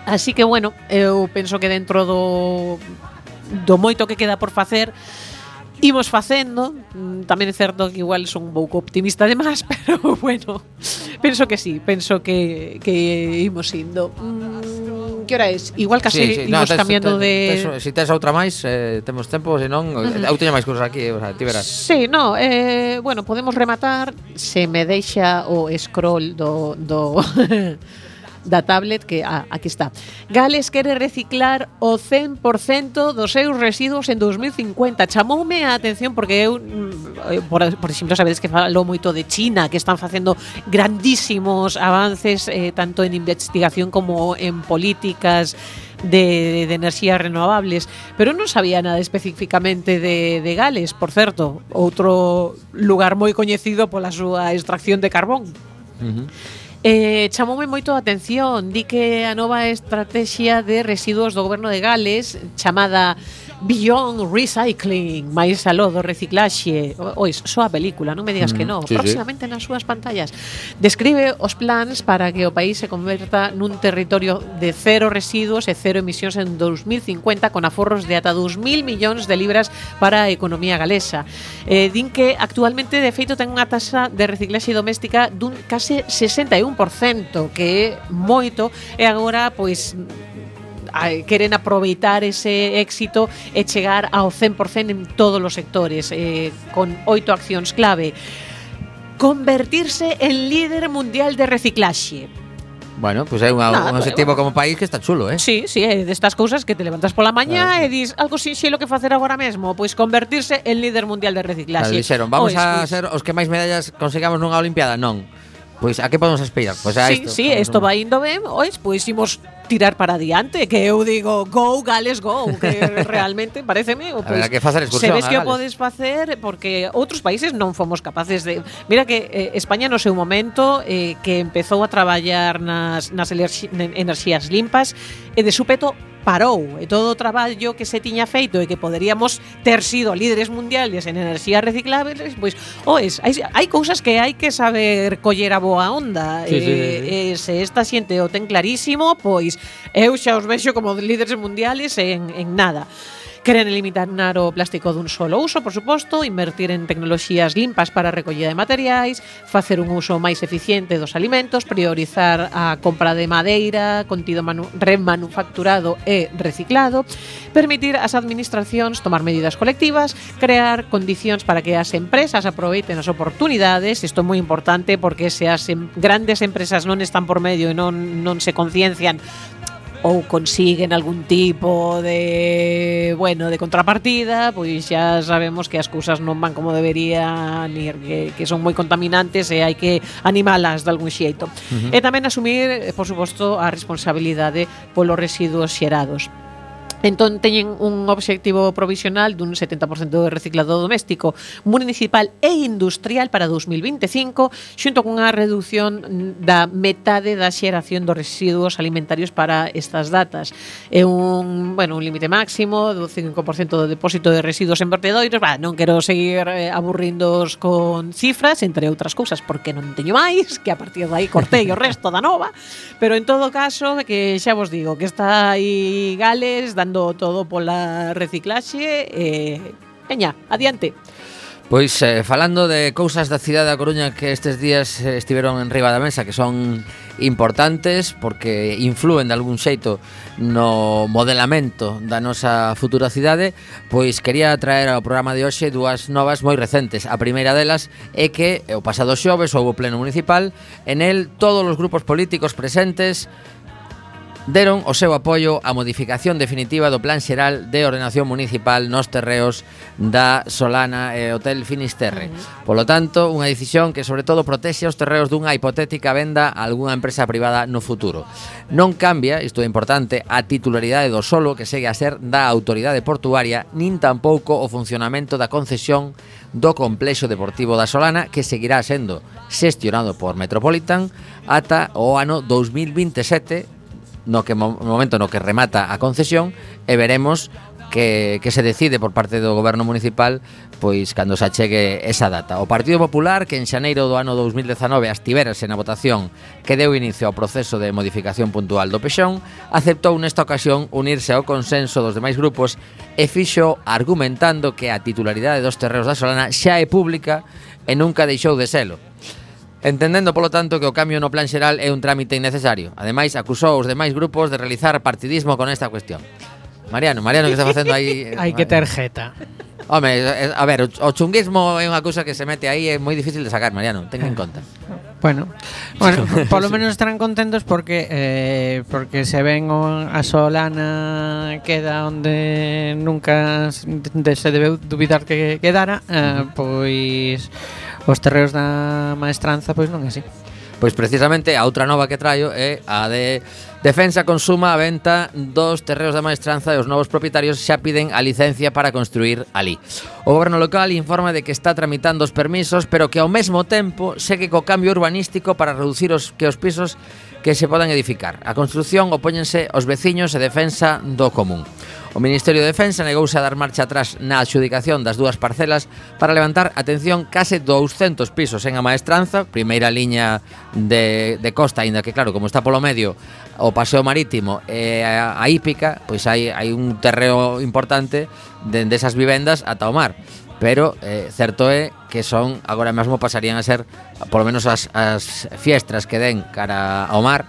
S2: Así que bueno, eu penso que dentro do do moito que queda por facer imos facendo. Mm, tamén é certo que igual son un pouco optimista demás, pero bueno, penso que sí, penso que, que imos indo. Mm, que hora é? Igual case sí, sí. imos no,
S1: tes,
S2: cambiando
S1: tes,
S2: de...
S1: Tes, si tes outra máis, eh, temos tempo, senón... Uh eh, -huh. Eu teño máis cousas aquí, o sea, ti verás.
S2: Sí, no, eh, bueno, podemos rematar se me deixa o scroll do... do da tablet que ah, aquí está. Gales quere reciclar o 100% dos seus residuos en 2050. Chamoume a atención porque eu mm, eh, por, por exemplo, sabedes que falo moito de China, que están facendo grandísimos avances eh, tanto en investigación como en políticas de, de enerxías renovables, pero non sabía nada especificamente de, de Gales, por certo, outro lugar moi coñecido pola súa extracción de carbón.
S1: Uh -huh.
S2: Eh, chamoume moito a atención, di que a nova estratexia de residuos do goberno de Gales, chamada Beyond Recycling, máis aló do reciclaxe. Ois, só a película, non me digas mm, que mm-hmm.
S1: non. Sí,
S2: Próximamente sí. nas súas pantallas. Describe os plans para que o país se converta nun territorio de cero residuos e cero emisións en 2050 con aforros de ata 2.000 millóns de libras para a economía galesa. Eh, din que actualmente, de feito, ten unha tasa de reciclaxe doméstica dun case 61%, que é moito, e agora, pois, a, queren aproveitar ese éxito e chegar ao 100% en todos os sectores eh, con oito accións clave convertirse en líder mundial de reciclaxe
S1: Bueno, pois pues é unha,
S2: Nada,
S1: un obxectivo como país que está chulo, eh?
S2: Sí, sí, é destas cousas que te levantas pola mañá claro. e dis algo sinxelo que facer agora mesmo, pois convertirse en líder mundial de reciclaxe.
S1: Claro, dixeron, vamos
S2: o
S1: a
S2: pois.
S1: ser os que máis medallas consigamos nunha Olimpiada, non. Pois a que podemos esperar? Pois a
S2: sí,
S1: isto,
S2: sí, pois, isto vai indo ben, pois pois imos tirar para adiante, que eu digo go Gales go, que realmente pareceme o
S1: pois, que facer excursión. Sabes
S2: que o podes facer porque outros países non fomos capaces de. Mira que eh, España no seu momento eh, que empezou a traballar nas nas enerxías limpas e de súpeto parou e todo o traballo que se tiña feito e que poderíamos ter sido líderes mundiales en enerxías reciclables, pois oes, hai, hai cousas que hai que saber coller a boa onda
S1: sí, e, eh, sí,
S2: sí. e se esta xente o ten clarísimo, pois eu xa os vexo como líderes mundiales en, en nada. Queren eliminar o plástico dun solo uso, por suposto, invertir en tecnoloxías limpas para a recollida de materiais, facer un uso máis eficiente dos alimentos, priorizar a compra de madeira, contido remanufacturado e reciclado, permitir ás administracións tomar medidas colectivas, crear condicións para que as empresas aproveiten as oportunidades, isto é moi importante porque se as grandes empresas non están por medio e non, non se conciencian ou consiguen algún tipo de, bueno, de contrapartida, pois xa sabemos que as cousas non van como deberían ir, que, que son moi contaminantes e hai que animalas de algún xeito. Uh -huh. E tamén asumir, eh, por suposto, a responsabilidade polos residuos xerados. Entón teñen un obxectivo provisional dun 70% de reciclado doméstico municipal e industrial para 2025, xunto cunha reducción da metade da xeración dos residuos alimentarios para estas datas. É un, bueno, un límite máximo do 5% do depósito de residuos en vertedeiros. Bah, non quero seguir eh, aburrindos con cifras, entre outras cousas, porque non teño máis, que a partir de aí cortei o resto da nova, pero en todo caso, que xa vos digo, que está aí Gales dando todo pola reciclaxe e peña, adiante.
S1: Pois eh, falando de cousas da cidade da Coruña que estes días eh, estiveron en riba da mesa que son importantes porque influen de algún xeito no modelamento da nosa futura cidade, pois quería traer ao programa de hoxe dúas novas moi recentes. A primeira delas é que o pasado xoves houve pleno municipal, en el todos os grupos políticos presentes deron o seu apoio á modificación definitiva do Plan Xeral de Ordenación Municipal nos terreos da Solana e Hotel Finisterre. Polo tanto, unha decisión que sobre todo protexe os terreos dunha hipotética venda a algunha empresa privada no futuro. Non cambia, isto é importante, a titularidade do solo que segue a ser da autoridade portuaria, nin tampouco o funcionamento da concesión do complexo deportivo da Solana que seguirá sendo xestionado por Metropolitan ata o ano 2027 no que no momento no que remata a concesión e veremos que, que se decide por parte do goberno municipal pois cando se achegue esa data. O Partido Popular, que en xaneiro do ano 2019 astiverase na votación que deu inicio ao proceso de modificación puntual do Pexón, aceptou nesta ocasión unirse ao consenso dos demais grupos e fixo argumentando que a titularidade dos terreos da Solana xa é pública e nunca deixou de selo. Entendendo, polo tanto, que o cambio no plan xeral é un trámite innecesario. Ademais, acusou os demais grupos de realizar partidismo con esta cuestión. Mariano, Mariano, que está facendo aí?
S3: Eh, Hai que ter jeta.
S1: Home, eh, a ver, o chunguismo é unha cousa que se mete aí é moi difícil de sacar, Mariano, ten en conta.
S3: Bueno, bueno polo menos estarán contentos porque eh, porque se ven o, a Solana queda onde nunca se debeu dubidar que quedara, eh, pois Os terreos da maestranza pois non é así.
S1: Pois precisamente a outra nova que traio é a de Defensa consuma a venta dos terreos da maestranza e os novos propietarios xa piden a licencia para construir ali. O goberno local informa de que está tramitando os permisos, pero que ao mesmo tempo segue co cambio urbanístico para reducir os que os pisos que se podan edificar. A construción opóñense os veciños e defensa do común. O Ministerio de Defensa negouse a dar marcha atrás na adxudicación das dúas parcelas para levantar, atención, case 200 pisos en a maestranza, primeira liña de, de costa, aínda que claro, como está polo medio o paseo marítimo e a, a hípica, pois hai, hai un terreo importante dende esas vivendas ata o mar pero eh, certo é que son agora mesmo pasarían a ser polo menos as, as fiestras que den cara ao mar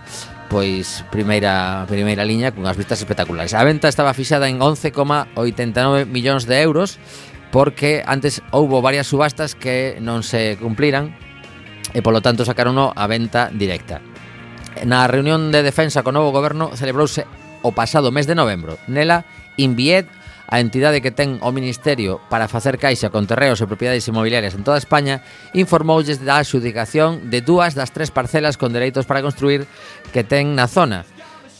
S1: pois primeira primeira liña cunhas vistas espectaculares. A venta estaba fixada en 11,89 millóns de euros porque antes houbo varias subastas que non se cumpliran e polo tanto sacaron a venta directa. Na reunión de defensa co novo goberno celebrouse o pasado mes de novembro. Nela, Inviet a entidade que ten o Ministerio para facer caixa con terreos e propiedades inmobiliarias en toda España, informoulles da adxudicación de dúas das tres parcelas con dereitos para construir que ten na zona,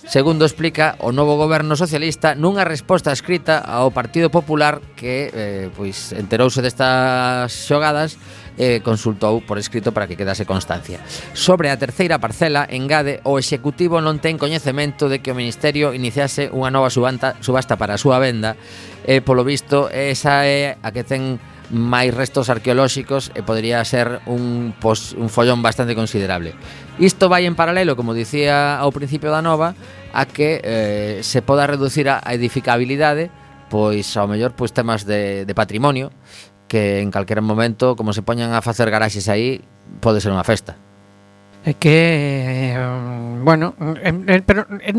S1: Segundo explica o novo goberno socialista nunha resposta escrita ao Partido Popular que eh, pois enterouse destas xogadas e eh, consultou por escrito para que quedase constancia. Sobre a terceira parcela, engade, o Executivo non ten coñecemento de que o Ministerio iniciase unha nova subanta, subasta para a súa venda e, eh, polo visto, esa é a que ten máis restos arqueolóxicos e podría ser un, pos, un follón bastante considerable. Isto vai en paralelo, como dicía ao principio da nova, a que eh, se poda reducir a edificabilidade pois ao mellor pois temas de, de patrimonio que en calquera momento como se poñan a facer garaxes aí pode ser unha festa.
S3: É que eh, bueno é, é, pero é,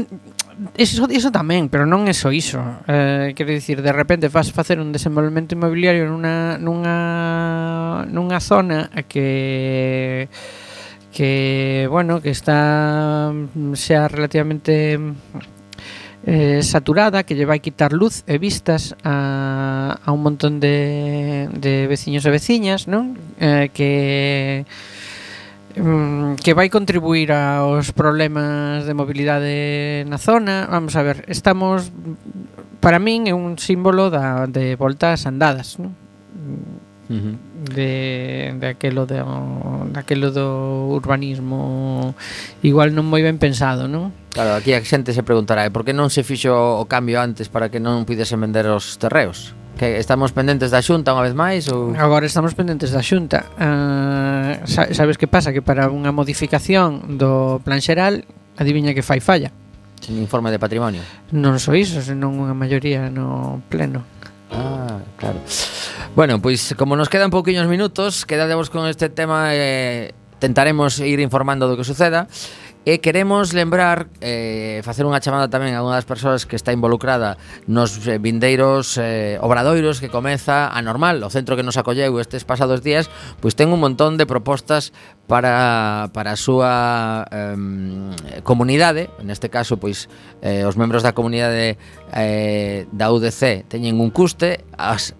S3: eso, eso tamén pero non é só iso. Eh, quero dicir de repente vas facer un desenvolvemento inmobiliario nunha nunha nunha zona que que bueno, que está mm, xa relativamente eh, saturada que lle vai quitar luz e vistas a, a un montón de, de veciños e veciñas non? Eh, que mm, que vai contribuir aos problemas de mobilidade na zona. Vamos a ver, estamos para min é un símbolo da de voltas andadas, non?
S1: Uh -huh
S3: de, de aquelo de, daquelo do urbanismo igual non moi ben pensado, non?
S1: Claro, aquí a xente se preguntará, por que non se fixo o cambio antes para que non pudesen vender os terreos? Que estamos pendentes da Xunta unha vez máis ou
S3: Agora estamos pendentes da Xunta. Uh, sabes que pasa que para unha modificación do plan xeral, adiviña que fai falla.
S1: Un informe de patrimonio.
S3: Non só iso, senón unha maioría no pleno.
S1: Ah, claro. Bueno, pois como nos quedan pouquiños minutos, quedadevos con este tema eh, tentaremos ir informando do que suceda. E queremos lembrar, eh, facer unha chamada tamén a unha das persoas que está involucrada nos eh, vindeiros eh, obradoiros que comeza a normal, o centro que nos acolleu estes pasados días, pois ten un montón de propostas para, para a súa eh, comunidade, neste caso, pois eh, os membros da comunidade eh, da UDC teñen un custe, as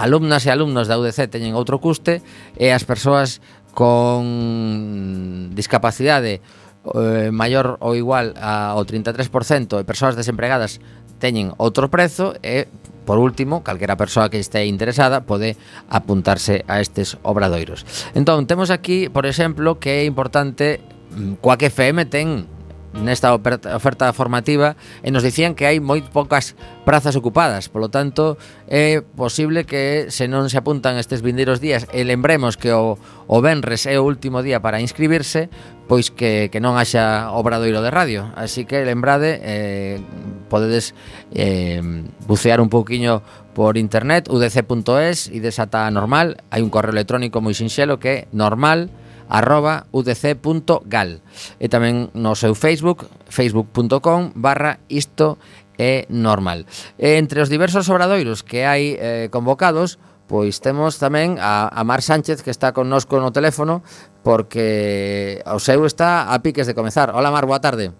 S1: alumnas e alumnos da UDC teñen outro custe e as persoas con discapacidade eh, maior ou igual ao 33% e persoas desempregadas teñen outro prezo e Por último, calquera persoa que este interesada pode apuntarse a estes obradoiros. Entón, temos aquí, por exemplo, que é importante mm, coa que FM ten nesta oferta formativa e nos dicían que hai moi poucas prazas ocupadas, polo tanto é posible que se non se apuntan estes vindeiros días e lembremos que o, o Benres é o último día para inscribirse, pois que, que non haxa obradoiro de radio. Así que lembrade eh, podedes eh, bucear un pouquiño por internet udc.es e desata normal hai un correo electrónico moi sinxelo que é normal.es arroba udc.gal e tamén no seu Facebook facebook.com barra isto é normal e entre os diversos obradoiros que hai eh, convocados pois temos tamén a, a Mar Sánchez que está connosco no teléfono porque o seu está a piques de comezar. Hola Mar, boa tarde.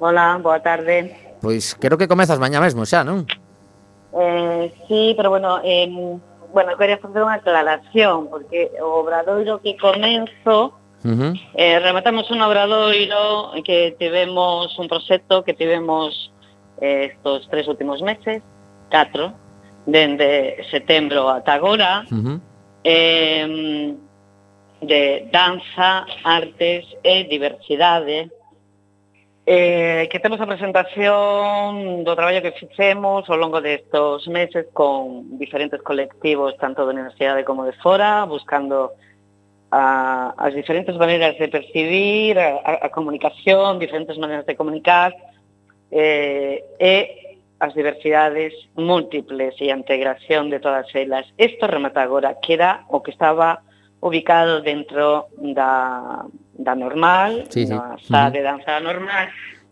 S6: Hola, boa tarde.
S1: Pois creo que comezas mañá mesmo xa, non?
S6: Eh, sí, pero bueno, eh, bueno, quería facer unha aclaración, porque o obradoiro que comenzo,
S1: Uh -huh.
S6: eh, rematamos un obradoiro que tivemos un proxecto que tivemos eh, estos tres últimos meses, catro, dende setembro ata agora,
S1: uh -huh.
S6: eh, de danza, artes e diversidade, Eh, que temos a presentación do traballo que fixemos ao longo destos meses con diferentes colectivos, tanto da universidade como de fora, buscando a, as diferentes maneiras de percibir a, a comunicación, diferentes maneiras de comunicar, eh, e as diversidades múltiples e a integración de todas elas. Isto remata agora, que era o que estaba ubicado dentro da, da normal,
S1: sí, sí.
S6: na sala
S1: uh -huh.
S6: de danza normal,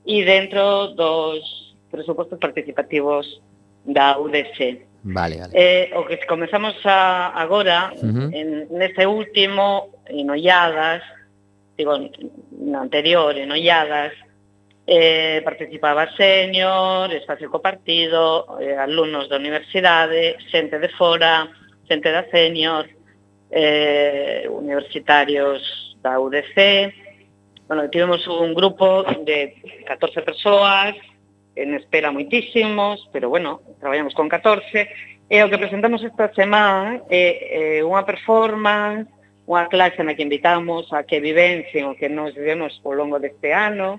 S6: e dentro dos presupostos participativos da UDC.
S1: Vale, vale.
S6: Eh, o que comezamos a, agora,
S1: uh -huh.
S6: en, neste último, en Olladas, digo, no anterior, en Olladas, eh, participaba senior, espacio copartido, eh, alumnos da universidade, xente de fora, xente da senior, eh, universitarios da UDC. Bueno, tivemos un grupo de 14 persoas, eh, en espera moitísimos, pero bueno, traballamos con 14. E o que presentamos esta semana é, é unha performance, unha clase na que invitamos a que vivencien o que nos vivemos ao longo deste ano,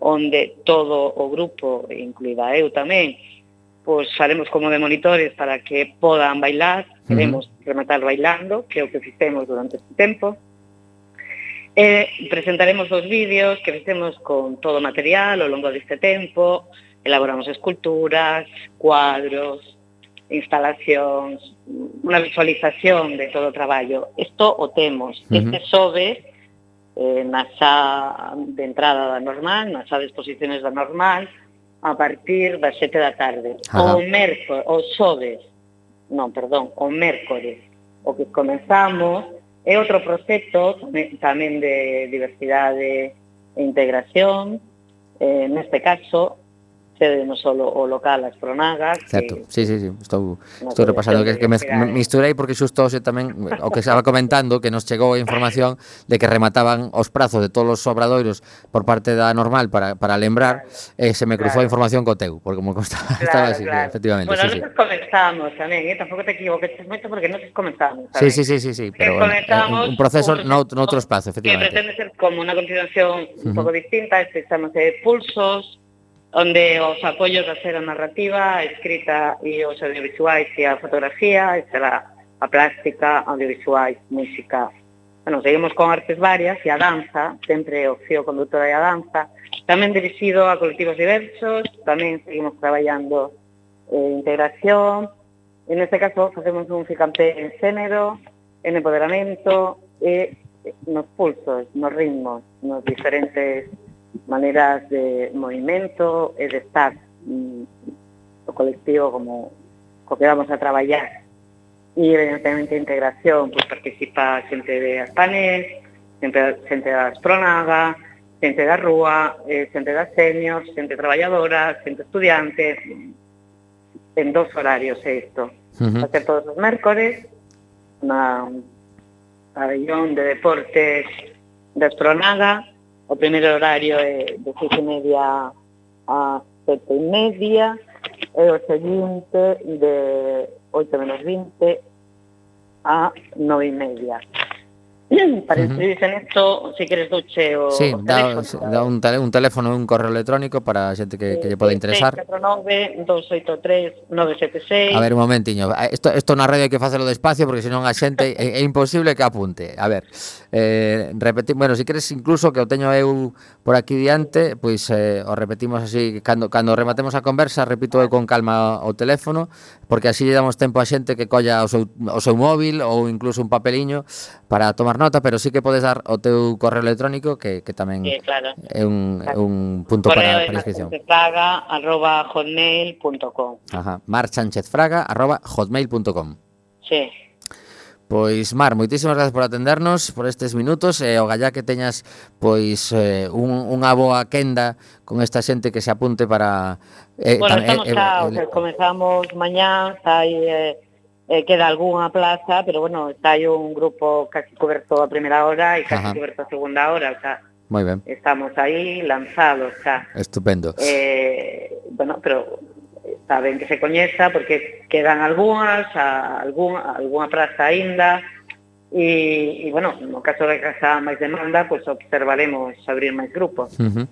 S6: onde todo o grupo, incluída eu tamén, pois faremos como de monitores para que podan bailar, queremos uh -huh. rematar bailando, que é o que fixemos durante este tempo. E presentaremos os vídeos que fixemos con todo o material ao longo deste tempo, elaboramos esculturas, cuadros, instalacións, unha visualización de todo o traballo. Isto o temos.
S1: Uh -huh.
S6: Este sobe eh, na xa de entrada da normal, na xa de exposiciones da normal, a partir das sete da tarde.
S1: Ajá.
S6: O mércores, o xoves, non, perdón, o mércores, o que comenzamos, é outro proxecto tamén de diversidade e integración, eh, neste caso, sede non solo o local as pronagas
S1: Certo,
S6: que,
S1: sí, sí, sí, estou, estou repasando que, que, me, me misturei porque xusto hoxe tamén o que estaba comentando que nos chegou a información de que remataban os prazos de todos os obradoiros por parte da normal para, para lembrar claro, eh, se me cruzou
S6: claro.
S1: a información co teu porque como constaba, claro, estaba así, claro. efectivamente
S6: Bueno,
S1: sí,
S6: nosotros sí. comenzamos tamén, eh? tampouco te equivoques moito porque nosotros comenzamos tamén.
S1: Sí, sí, sí, sí,
S6: sí
S1: pero bueno,
S6: eh,
S1: un, un proceso
S6: un,
S1: no, noutro espazo, efectivamente Que
S6: pretende ser como unha continuación un pouco distinta, este, estamos eh, pulsos onde os apoios da ser a narrativa, a escrita e os audiovisuais e a fotografía, e será a plástica, audiovisuais, música. Bueno, seguimos con artes varias e a danza, sempre o fío conductora e a danza, tamén dirixido a colectivos diversos, tamén seguimos traballando eh, integración, en este caso facemos un ficante en género, en empoderamento e nos pulsos, nos ritmos, nos diferentes maneiras de movimento e de estar mm, o colectivo como co que vamos a traballar e evidentemente a integración pois participa xente de Aspanés xente, xente das Pronaga xente da rúa, eh, xente das seniors xente traballadora, xente estudiante en dos horarios é isto
S1: Ujú.
S6: va a ser todos os mércores na pabellón de deportes da Estronaga o primeiro horario é de seis e media a sete e media, e o seguinte de oito menos vinte a nove e media. Para
S1: uh -huh.
S6: inscribirse nesto, si queres doche o
S1: Sí, dá, dá un, tele, un teléfono e un correo electrónico para a xente que, que lle pode interesar.
S6: 649-283-976.
S1: A ver, un momentiño. Isto, ah, isto na radio hai que facelo despacio porque senón a xente é, é imposible que apunte. A ver, eh, repetir, bueno, si queres incluso que o teño eu por aquí diante, pois eh, o repetimos así, cando, cando rematemos a conversa, repito eu con calma o teléfono, porque así lle damos tempo a xente que colla o seu, o seu móvil ou incluso un papeliño para tomar nota, pero sí que podes dar o teu correo electrónico que, que tamén
S6: sí, claro.
S1: é un, claro. un punto
S6: correo
S1: para
S6: a
S1: prescripción.
S6: Fraga, arroba hotmail.com
S1: Ajá, arroba hotmail.com
S6: Sí.
S1: Pois Mar, moitísimas gracias por atendernos por estes minutos e eh, o gallá que teñas pois eh, un, unha boa quenda con esta xente que se apunte para eh,
S6: bueno,
S1: tam, eh,
S6: estamos
S1: eh,
S6: a, eh, comenzamos mañá, hai eh, eh, queda algunha plaza, pero bueno, está aí un grupo casi coberto a primeira hora e casi
S1: Ajá.
S6: coberto a segunda hora, o sea,
S1: moi ben,
S6: estamos aí lanzados xa.
S1: estupendo.
S6: Eh, bueno, pero está ben que se coñeza porque quedan algunhas, a, algún, algunha praza aínda, e, e bueno, no caso de que haxa máis demanda, pois observaremos abrir máis grupos.
S1: Ujú.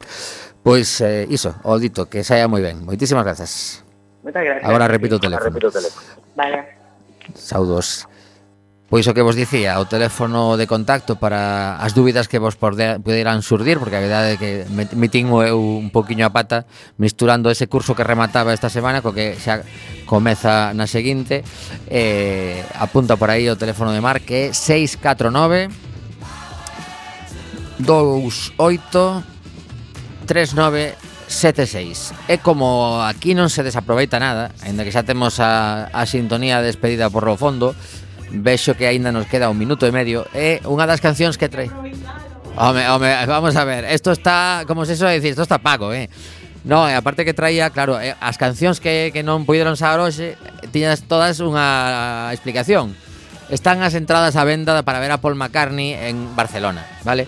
S1: Pois eh, iso, o dito, que saia moi ben. Moitísimas grazas.
S6: Moitas gracias.
S1: Agora repito o teléfono.
S6: Vale.
S1: Saudos. Pois o que vos dicía, o teléfono de contacto para as dúbidas que vos poderán surdir, porque a verdade é que metín eu un poquinho a pata misturando ese curso que remataba esta semana co que xa comeza na seguinte. Eh, apunta por aí o teléfono de mar que é 649 28 39 76. E como aquí non se desaproveita nada, aínda que xa temos a, a sintonía despedida por lo fondo, vexo que aínda nos queda un minuto e medio, é unha das cancións que trae. Home, home, vamos a ver, esto está, como se suele decir, esto está pago, eh. No, e aparte que traía, claro, eh, as cancións que, que non puideron saber hoxe tiñas todas unha explicación. Están as entradas á venda para ver a Paul McCartney en Barcelona, vale?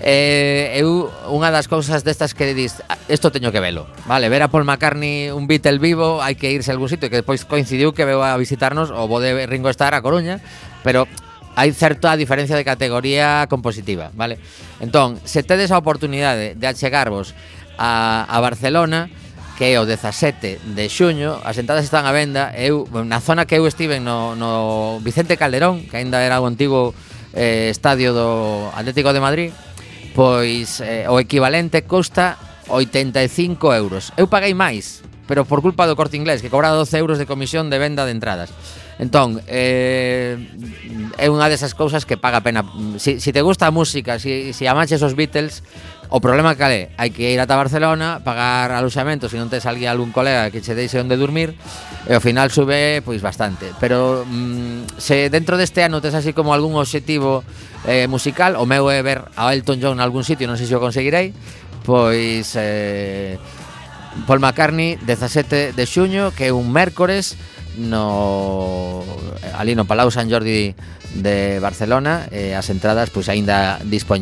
S1: eh, eu unha das cousas destas que dis, ah, isto teño que velo. Vale, ver a Paul McCartney un Beatle vivo, hai que irse a algún sitio, que despois coincidiu que veu a visitarnos o bode Ringo Starr a Coruña, pero hai certa diferencia de categoría compositiva, vale? Entón, se tedes a oportunidade de achegarvos a, a Barcelona, que é o 17 de xuño, as entradas están á venda, eu na zona que eu estive no, no Vicente Calderón, que aínda era o antigo eh, estadio do Atlético de Madrid, pois eh, o equivalente custa 85 euros. Eu paguei máis, pero por culpa do corte inglés, que cobra 12 euros de comisión de venda de entradas. Entón, eh, é unha desas cousas que paga pena. Si, si te gusta a música, si, si amaches os Beatles, o problema que é? Hai que ir ata Barcelona, pagar aluxamento, se non tes alguén algún colega que che deixe onde dormir, E ao final sube pois bastante, pero mm, se dentro deste ano tes así como algún obxectivo eh, musical, o meu é ver a Elton John en algún sitio, non sei se o conseguirei, pois eh, Paul McCartney 17 de xuño, que é un mércores, no ali no Palau Sant Jordi de Barcelona, eh, as entradas pois aínda dispoñen